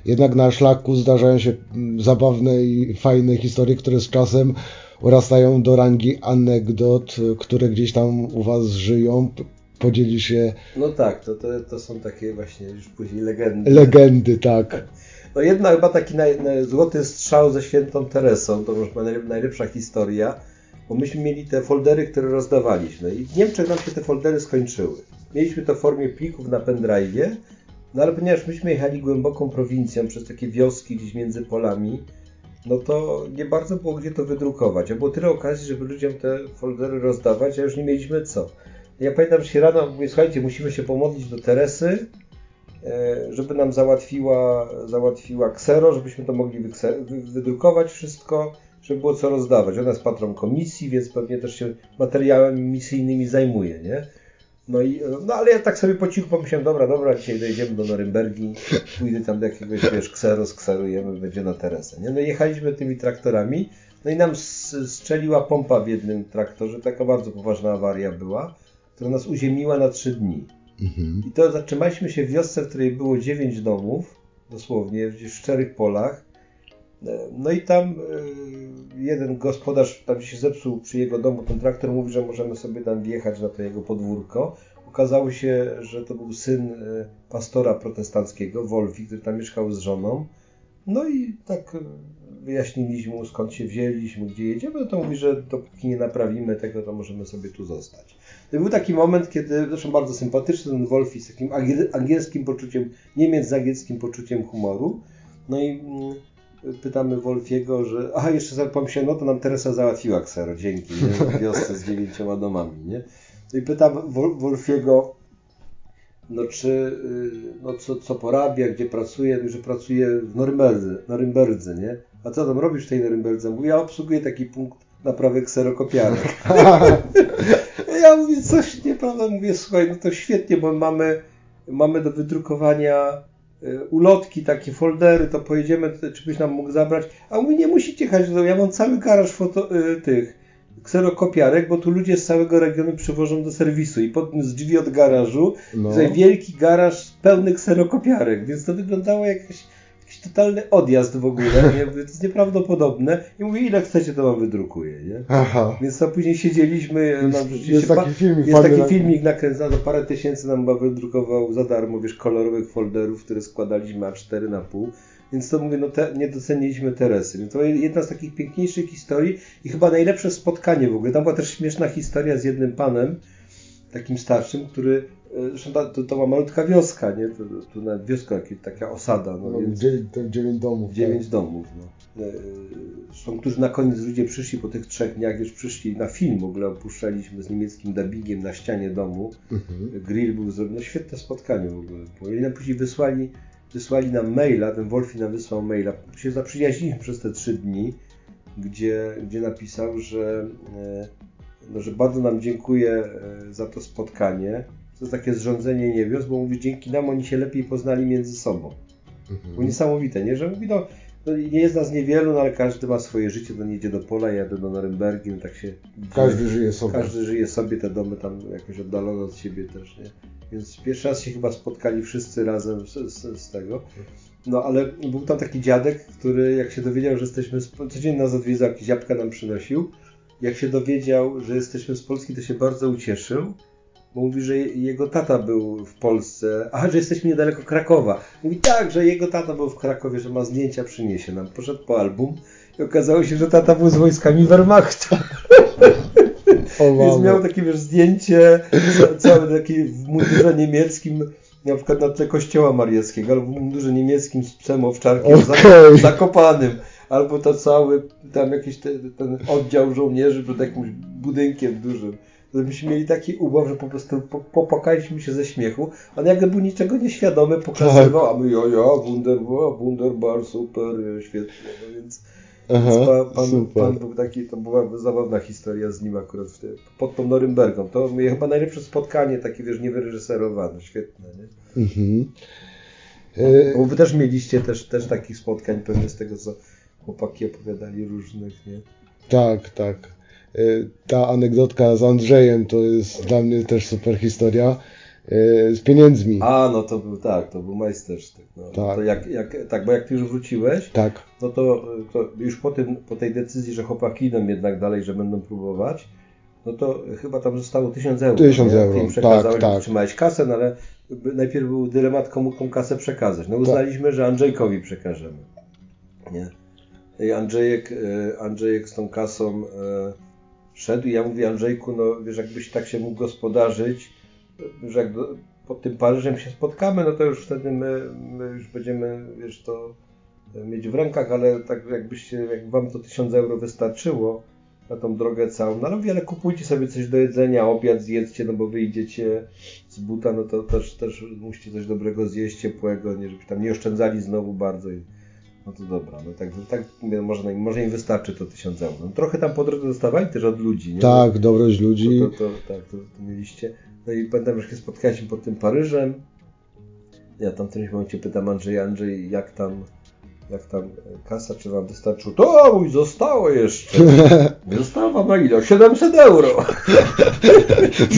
Jednak na szlaku zdarzają się zabawne i fajne historie, które z czasem urastają do rangi anegdot, które gdzieś tam u Was żyją podzieli się. No tak, to, to, to są takie właśnie już później legendy. Legendy, tak. <laughs> No jedna chyba taki naj, naj, złoty strzał ze świętą Teresą, to już najlepsza historia, bo myśmy mieli te foldery, które rozdawaliśmy i w Niemczech nam się te foldery skończyły. Mieliśmy to w formie plików na pendrive'ie, no ale ponieważ myśmy jechali głęboką prowincją przez takie wioski gdzieś między polami, no to nie bardzo było gdzie to wydrukować. A było tyle okazji, żeby ludziom te foldery rozdawać, a już nie mieliśmy co. Ja pamiętam, że się rano mówię, słuchajcie, musimy się pomodlić do Teresy, e, żeby nam załatwiła, załatwiła ksero, żebyśmy to mogli wydrukować wszystko, żeby było co rozdawać. Ona jest patron komisji, więc pewnie też się materiałami misyjnymi zajmuje, nie? No i, no ale ja tak sobie po cichu pomyślałem, dobra, dobra, dzisiaj dojedziemy do Norymbergi, pójdę tam do jakiegoś, wiesz, ksero, skserujemy, będzie na Teresę, nie? No jechaliśmy tymi traktorami, no i nam strzeliła pompa w jednym traktorze, taka bardzo poważna awaria była, która nas uziemiła na trzy dni. Mhm. I to zatrzymaliśmy się w wiosce, w której było dziewięć domów, dosłownie, gdzieś w szczerych polach. No i tam e, jeden gospodarz tam się zepsuł przy jego domu, ten traktor mówi, że możemy sobie tam wjechać na to jego podwórko. Okazało się, że to był syn e, pastora protestanckiego, Wolfi, który tam mieszkał z żoną. No i tak e, wyjaśniliśmy mu skąd się wzięliśmy, gdzie jedziemy, no to mówi, że dopóki nie naprawimy tego, to możemy sobie tu zostać. To był taki moment, kiedy, zresztą bardzo sympatyczny, ten Wolfi z takim angielskim poczuciem, Niemiec z angielskim poczuciem humoru. No i mm, pytamy Wolfiego, że aha, jeszcze sobie pomyślałem, no to nam Teresa załatwiła ksero, dzięki, nie? wiosce z dziewięcioma domami, nie? No i pytam Wolfiego, no czy, y, no co, co porabia, gdzie pracuje, że pracuje w Norymberdze, Norymberdze, nie? A co tam robisz w tej Norymberdze? Mówi, ja obsługuję taki punkt naprawy kserokopiarek. <laughs> ja mówię, coś nieprawda, mówię, słuchaj, no to świetnie, bo mamy, mamy do wydrukowania ulotki, takie foldery, to pojedziemy, czy byś nam mógł zabrać? A mówi, nie musicie jechać, ja mam cały garaż foto, y, tych kserokopiarek, bo tu ludzie z całego regionu przywożą do serwisu i pod, z drzwi od garażu no. wielki garaż pełny kserokopiarek, więc to wyglądało jakaś totalny odjazd w ogóle, nie? to jest nieprawdopodobne. I mówię, ile chcecie, to wam wydrukuję, nie? Aha. Więc tam później siedzieliśmy, jest, nam, jest taki filmik, jest taki filmik parę tysięcy nam chyba wydrukował za darmo, wiesz, kolorowych folderów, które składaliśmy A4 na pół. Więc to mówię, no te, nie doceniliśmy Teresy. Więc to jedna z takich piękniejszych historii i chyba najlepsze spotkanie w ogóle. Tam była też śmieszna historia z jednym panem, takim starszym, który e, Zresztą to, to była malutka wioska, nie? To, to nawet wioska, taka osada. No, no więc dziewięć domów. Dziewięć tak. domów, no. E, zresztą, którzy na koniec ludzie przyszli po tych trzech dniach, już przyszli na film w ogóle, opuszczaliśmy z niemieckim dubbingiem na ścianie domu. Mhm. Grill był zrobiony, no świetne spotkanie w ogóle. Oni nam później wysłali wysłali nam maila, ten Wolfi nam wysłał maila, się zaprzyjaźniliśmy przez te trzy dni, gdzie, gdzie napisał, że, e, no, że bardzo nam dziękuję e, za to spotkanie. To jest takie zrządzenie niebios, bo mówi, dzięki nam oni się lepiej poznali między sobą. Mhm. Bo niesamowite, nie? Że mówi, no, no, nie jest nas niewielu, no ale każdy ma swoje życie, nie idzie do pola, jadę do Norymbergi, no tak się... Każdy żyje sobie. Każdy żyje sobie, te domy tam jakoś oddalone od siebie też, nie? Więc pierwszy raz się chyba spotkali wszyscy razem z, z, z, tego. No ale był tam taki dziadek, który jak się dowiedział, że jesteśmy, z, codziennie nas odwiedzał, jakiś jabłka nam przynosił. Jak się dowiedział, że jesteśmy z Polski, to się bardzo ucieszył, bo mówi, że jego tata był w Polsce, a że jesteśmy niedaleko Krakowa. Mówi tak, że jego tata był w Krakowie, że ma zdjęcia, przyniesie nam. Poszedł po album i okazało się, że tata był z wojskami Wehrmachtu. <laughs> Więc miał takie wiesz, zdjęcie, całe takie w mundurze niemieckim, na przykład na tle kościoła mariackiego, albo w mundurze niemieckim z psem owczarkiem okay. zakopanym, albo to cały, tam jakiś te, ten oddział żołnierzy przed jakimś budynkiem dużym. Myśmy mieli taki ubaw, że po prostu popłakaliśmy się ze śmiechu. On jakby był niczego nieświadomy, pokazywał, a my ja, ja, wunderbar, wunderbar, super, świetnie, no więc... Aha, pan, pan, był taki, to była zabawna historia z nim akurat w, pod tą Norymbergą. To chyba najlepsze spotkanie, takie wiesz, niewyreżyserowane, świetne, nie? Mhm. E... Bo wy też mieliście też, też takich spotkań, pewnie z tego, co chłopaki opowiadali różnych, nie? Tak, tak. E, ta anegdotka z Andrzejem to jest dla mnie też super historia z pieniędzmi. A, no to był tak, to był majstersztyk. No. Tak. To jak, jak, tak, bo jak ty już wróciłeś, tak. no to, to już po, tym, po tej decyzji, że chłopaki idą jednak dalej, że będą próbować, no to chyba tam zostało 1000 euro. 1000 euro, tak, tak. Trzymałeś kasę, no ale najpierw był dylemat, komu tą kasę przekazać. No uznaliśmy, tak. że Andrzejkowi przekażemy. Nie? I Andrzejek, Andrzejek z tą kasą szedł i ja mówię, Andrzejku, no wiesz, jakbyś tak się mógł gospodarzyć, że jak do, pod tym Paryżem się spotkamy, no to już wtedy my, my już będziemy, wiesz, to mieć w rękach, ale tak jakbyście, jak wam to 1000 euro wystarczyło na tą drogę całą, no ale wiele kupujcie sobie coś do jedzenia, obiad zjedzcie, no bo wyjdziecie z buta, no to też, też musicie coś dobrego zjeść, ciepłego, nie, żeby tam nie oszczędzali znowu bardzo. I, no to dobra, no tak, tak może, może im wystarczy to 1000 euro. No, trochę tam po drodze dostawali też od ludzi, nie? Tak, dobrość ludzi. To, to, to, tak, to, to mieliście. No i pamiętam, że się spotkaliśmy pod tym Paryżem. Ja tam w którymś momencie pytam Andrzej, Andrzej, jak tam, jak tam kasa, czy wam wystarczyło, to mój zostało jeszcze. <laughs> Zostało wam na ile? 700 euro. <laughs>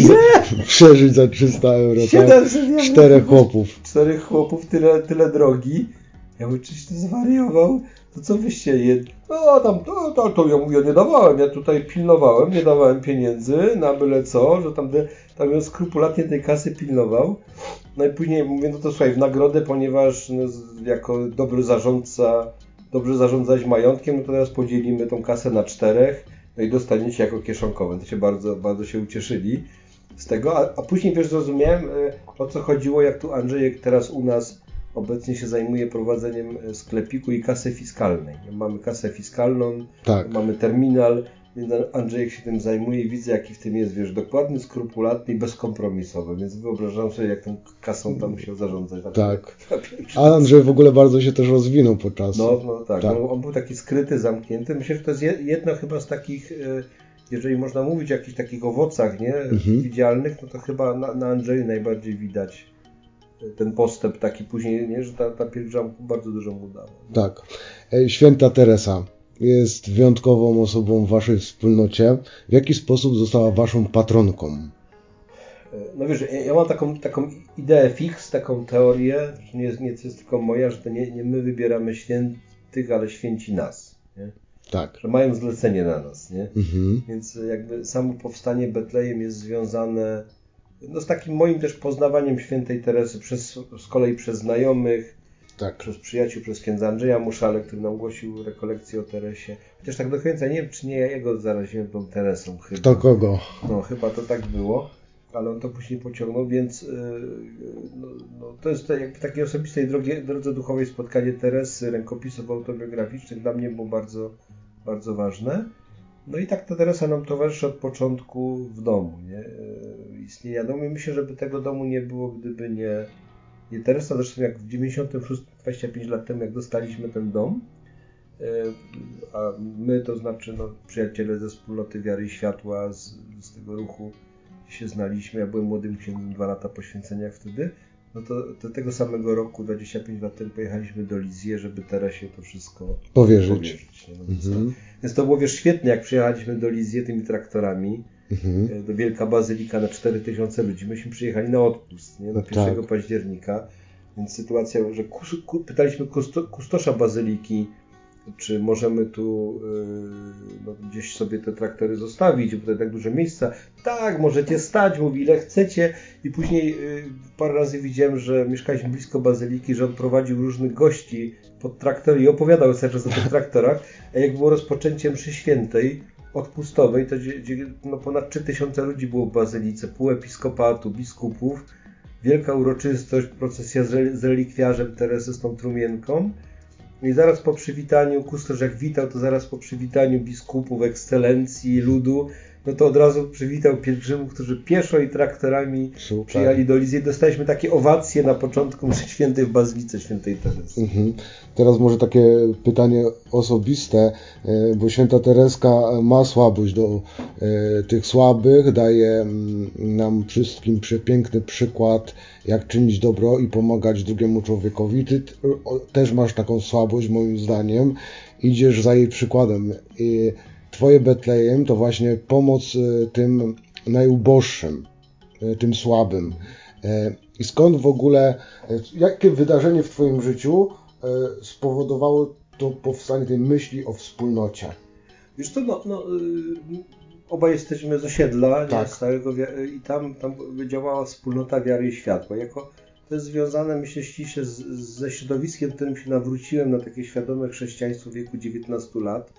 Ile? Przeżyć za 300 euro. 700 tak? Czterech chłopów. Czterech chłopów, tyle, tyle drogi. Ja mówię, czyś ty zwariował? To co wyście jedli? No tam, to, to, to ja mówię, nie dawałem, ja tutaj pilnowałem, nie dawałem pieniędzy na byle co, że tam, tam ją skrupulatnie tej kasy pilnował. No i później mówię, no to słuchaj, w nagrodę, ponieważ no, jako dobry zarządca, dobrze zarządzać majątkiem, no to teraz podzielimy tą kasę na czterech, no i dostaniecie jako kieszonkowe. To się bardzo, bardzo się ucieszyli z tego, a, a później wiesz, zrozumiałem e, o co chodziło, jak tu Andrzejek teraz u nas obecnie się zajmuje prowadzeniem e, sklepiku i kasy fiskalnej. Mamy kasę fiskalną, tak. mamy terminal, więc Andrzejek się tym zajmuje i widzę, jaki w tym jest, wiesz, dokładny, skrupulatny i bezkompromisowy, więc wyobrażam sobie, jak tą kasą tam musiał zarządzać. Tak. <laughs> A Andrzej w ogóle bardzo się też rozwinął podczas... No, no tak, tak. No, on był taki skryty, zamknięty. Myślę, że to jest jedno chyba z takich, e, jeżeli można mówić o jakichś takich owocach, nie, mhm. widzialnych, no to chyba na, na Andrzeju najbardziej widać ten postęp taki później, nie, że ta, ta pielgrzymka bardzo dużo mu dała. Tak. Święta Teresa jest wyjątkową osobą w waszej wspólnocie. W jaki sposób została waszą patronką? No wiesz, ja mam taką, taką ideę fix, taką teorię, że nie jest, nie jest tylko moja, że to nie, nie my wybieramy świętych, ale święci nas. Nie? Tak. Że mają zlecenie na nas, nie? Mhm. Więc jakby samo powstanie Betlejem jest związane no, z takim moim też poznawaniem świętej Teresy przez, z kolei przez znajomych, tak. przez przyjaciół, przez księdza Andrzeja Muszale, który nam głosił rekolekcję o Teresie. Chociaż tak do końca nie wiem, czy nie ja jego zaraziłem tą Teresą. Chyba. To kogo? No, chyba to tak było, ale on to później pociągnął, więc yy, no, no, to jest jakby takiej osobistej drodze duchowej spotkanie Teresy, rękopisów autobiograficznych dla mnie było bardzo, bardzo ważne. No i tak ta Teresa nam towarzyszy od początku w domu, nie? E, istnienia domu i myślę, żeby tego domu nie było, gdyby nie, nie Teresa. Zresztą jak w 96, 25 lat temu, jak dostaliśmy ten dom, e, a my, to znaczy no, przyjaciele ze wspólnoty Wiary i Światła, z, z tego ruchu się znaliśmy. Ja byłem młodym księdzem, dwa lata poświęcenia wtedy. No to, to tego samego roku, 25 lat temu, pojechaliśmy do Lizie, żeby Teresie to wszystko powierzyć. powierzyć no, więc, mhm. więc, to było wiesz, świetnie, jak przyjechaliśmy do Lizie tymi traktorami, mhm. E, do Wielka Bazylika na 4000 ludzi. Myśmy przyjechali na odpust, nie? na 1 tak. października. Więc sytuacja, że kus, ku, pytaliśmy kusto, kustosza bazyliki, czy możemy tu yy, no, gdzieś sobie te traktory zostawić, bo to tak duże miejsca. Tak, możecie stać, mówi ile chcecie. I później yy, parę razy widziałem, że mieszkaliśmy blisko bazyliki, że on prowadził różnych gości pod traktory i opowiadał cały czas o tych traktorach. A jak było rozpoczęcie mszy świętej, odpustowej, to gdzie, gdzie no, ponad 3000 ludzi było w bazylice, pół episkopatu, biskupów, wielka uroczystość, procesja z, relikwiarzem Teresy z tą trumienką. I zaraz po przywitaniu, kustosz jak witał, to zaraz po przywitaniu biskupów, ekscelencji, ludu, no to od razu przywitał pielgrzymów, którzy pieszo i traktorami Super. przyjechali do Lizy. Dostaliśmy takie owacje na początku <laughs> mszy świętej w Bazylice Świętej Teresy. Mhm. Teraz może takie pytanie osobiste, e, bo święta Tereska ma słabość do e, tych słabych, daje mm, nam wszystkim przepiękny przykład, jak czynić dobro i pomagać drugiemu człowiekowi. Ty też masz taką słabość, moim zdaniem. Idziesz za jej przykładem. I Twoje Betlejem to właśnie pomoc e, tym najuboższym, e, tym słabym. E, I skąd w ogóle, jakie wydarzenie w Twoim życiu spowodowało to powstanie tej myśli o wspólnocie? Wiesz to no, no obaj jesteśmy z osiedla tak. nie, starego i tam, tam działała wspólnota wiary i światła. Jako, to jest związane, myślę, ściśle z, ze środowiskiem, w którym się nawróciłem na takie świadome chrześcijaństwo w wieku 19 lat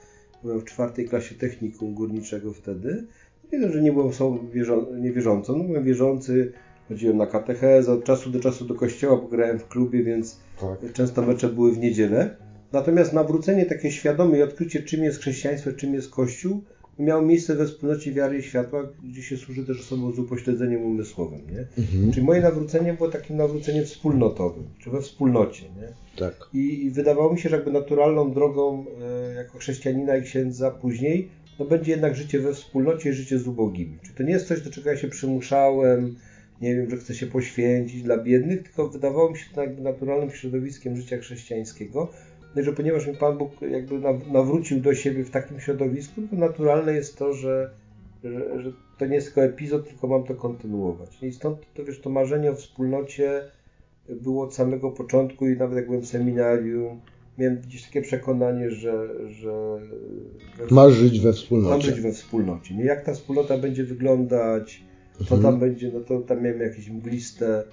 byłem w czwartej klasie technikum górniczego wtedy. Wiem, że nie byłem osobą niewierzącą. No, byłem wierzący, chodziłem na katechezę, od czasu do czasu do kościoła, bo grałem w klubie, więc tak. często mecze były w niedzielę. Natomiast nawrócenie takie świadome i odkrycie, czym jest chrześcijaństwo, czym jest Kościół, miało miejsce we wspólnocie wiary i światła, gdzie się służy też osobom z upośledzeniem umysłowym. Nie? Mhm. Czyli moje nawrócenie było takim nawróceniem wspólnotowym, czy we wspólnocie. Nie? Tak. I, I, wydawało mi się, że jakby naturalną drogą e, jako chrześcijanina i księdza później, no będzie jednak życie we wspólnocie i życie z ubogimi. Czy to nie jest coś, do czego ja się przymuszałem, nie wiem, że chcę się poświęcić dla biednych, tylko wydawało mi się to jakby naturalnym środowiskiem życia chrześcijańskiego, no, że ponieważ mi Pan Bóg jakby nawrócił do siebie w takim środowisku, to naturalne jest to, że, że, że to nie jest tylko epizod, tylko mam to kontynuować. I stąd to wiesz, to marzenie o wspólnocie było od samego początku i nawet jak byłem w seminarium, miałem gdzieś takie przekonanie, że, że masz żyć we wspólnocie. Mam żyć we wspólnocie. Nie? Jak ta wspólnota będzie wyglądać, co mhm. tam będzie, no to tam miałem jakieś mgliste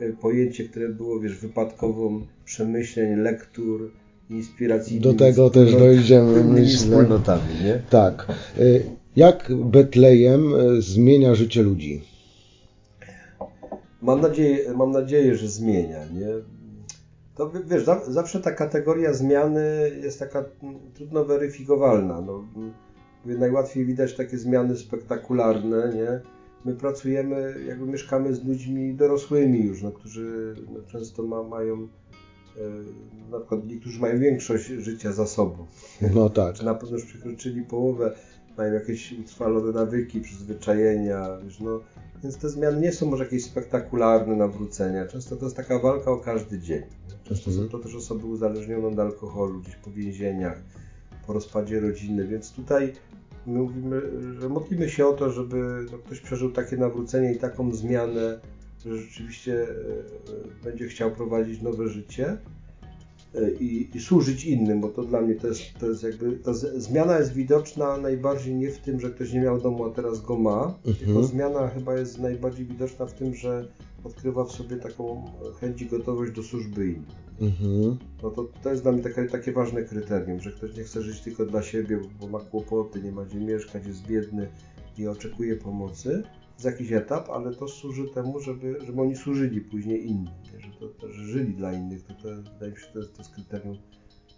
e, pojęcie, które było, wiesz, wypadkową przemyśleń, lektur, inspiracji. Do tego też dojdziemy, myślę. wspólnotami, nie? Tak. E, jak Betlejem e, zmienia życie ludzi? Mam nadzieję, mam nadzieję, że zmienia, nie? To wiesz, zawsze ta kategoria zmiany jest taka mm, trudno weryfikowalna. No, najłatwiej widać takie zmiany spektakularne, nie? My pracujemy, jakby mieszkamy z ludźmi dorosłymi już, no, którzy no, często ma, mają na przykład niektórzy mają większość życia za sobą. No tak. Na pewno już przekroczyli połowę, mają jakieś utrwalone nawyki, przyzwyczajenia, wiesz, no, więc te zmiany nie są może jakieś spektakularne nawrócenia. Często to jest taka walka o każdy dzień. Często są to też osoby uzależnione od alkoholu, gdzieś po więzieniach, po rozpadzie rodziny, więc tutaj my mówimy, że modlimy się o to, żeby no, ktoś przeżył takie nawrócenie i taką zmianę, że rzeczywiście e, e, będzie chciał prowadzić nowe życie i, i, służyć innym, bo to dla mnie to jest, to jest jakby, ta zmiana jest widoczna najbardziej nie w tym, że ktoś nie miał domu, a teraz go ma, mhm. tylko zmiana chyba jest najbardziej widoczna w tym, że odkrywa w sobie taką chęć i gotowość do służby innym. Mhm. No to, to jest dla mnie takie, takie ważne kryterium, że ktoś nie chce żyć tylko dla siebie, bo ma kłopoty, nie ma gdzie mieszkać, jest biedny i oczekuje pomocy, z jakiś etap, ale to służy temu, żeby, żeby oni służyli później innym, że, to, że żyli dla innych, to, to wydaje mi się, że to jest, to jest kryterium,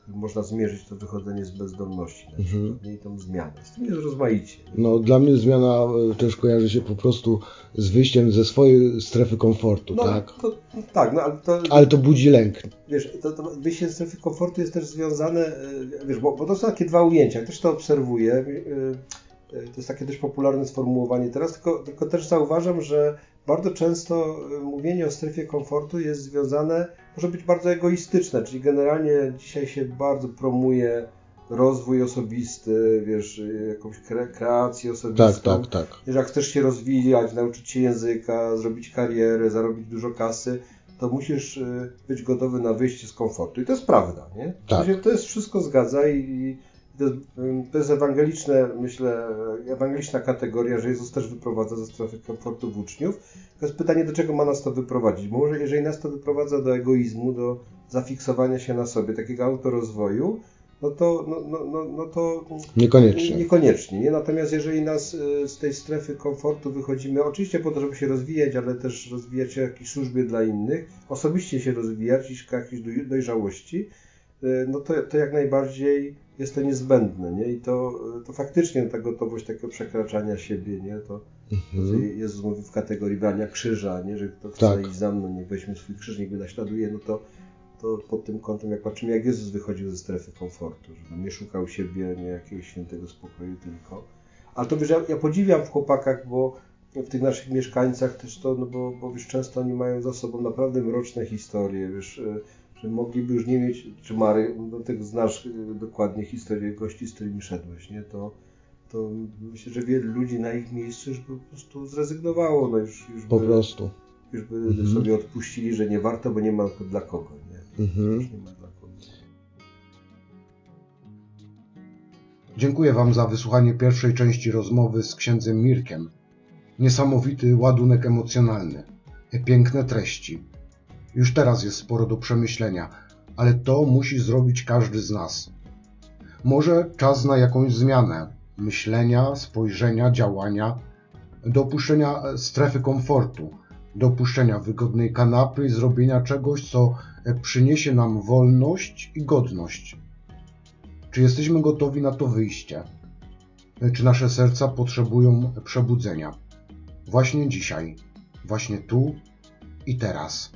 można zmierzyć to wychodzenie z bezdomności na przykład, mhm. i tą zmianę. Z tym jest rozmaicie. No dla mnie zmiana e, też kojarzy się po prostu z wyjściem ze swojej strefy komfortu, no, tak? To, tak, no ale to... Ale to budzi lęk. Wiesz, to, to wyjście ze strefy komfortu jest też związane, e, wiesz, bo, bo to są takie dwa ujęcia, też to obserwuję, E, to jest takie dość popularne sformułowanie teraz, tylko, tylko też zauważam, że bardzo często e, mówienie o strefie komfortu jest związane, może być bardzo egoistyczne, czyli generalnie dzisiaj się bardzo promuje rozwój osobisty, wiesz, e, jakąś kre kreację osobistą. Tak, tak, tak. Że jak chcesz się rozwijać, nauczyć się języka, zrobić karierę, zarobić dużo kasy, to musisz być gotowy na wyjście z komfortu. I to jest prawda, nie? Tak. To, się, to jest wszystko zgadza i, to jest, to jest ewangeliczne, myślę, ewangeliczna kategoria, że Jezus też wyprowadza ze strefy komfortu w uczniów. To jest pytanie, do czego ma nas to wyprowadzić? Bo może jeżeli nas to wyprowadza do egoizmu, do zafiksowania się na sobie, takiego autorozwoju, no to, no, no, no, no to niekoniecznie. niekoniecznie. Nie? Natomiast jeżeli nas y, z tej strefy komfortu wychodzimy, oczywiście po to, żeby się rozwijać, ale też rozwijać się w jakiejś służbie dla innych, osobiście się rozwijać, iść jakiejś dojrzałości, no to, to jak najbardziej jest to niezbędne, nie? I to, to faktycznie ta gotowość takiego przekraczania siebie, nie? To, mhm. to Jezus mówi w kategorii brania krzyża, nie? Że kto chce tak. iść za mną, niech weźmie swój krzyż, niech go naśladuje, no to, to pod tym kątem, jak patrzymy, jak Jezus wychodził ze strefy komfortu, że nie szukał siebie, nie jakiegoś świętego spokoju tylko. Ale to wiesz, ja, ja podziwiam w chłopakach, bo w tych naszych mieszkańcach też to, no bo, bo wiesz, często oni mają za sobą naprawdę mroczne historie, wiesz, że mogliby już nie mieć, czy Mary, no tak znasz y, dokładnie historię gości, z którymi szedłeś, nie? To, to myślę, że wielu ludzi na ich miejscu już by po prostu zrezygnowało, no już, już po by, prostu. Już by mhm. sobie odpuścili, że nie warto, bo nie ma dla kogo, nie? Mhm. nie ma dla kogo. Dziękuję Wam za wysłuchanie pierwszej części rozmowy z księdzem Mirkiem. Niesamowity ładunek emocjonalny, piękne treści już teraz jest sporo do przemyślenia, ale to musi zrobić każdy z nas. Może czas na jakąś zmianę myślenia, spojrzenia, działania, do opuszczenia strefy komfortu, do opuszczenia wygodnej kanapy i zrobienia czegoś, co przyniesie nam wolność i godność. Czy jesteśmy gotowi na to wyjście? Czy nasze serca potrzebują przebudzenia? Właśnie dzisiaj, właśnie tu i teraz.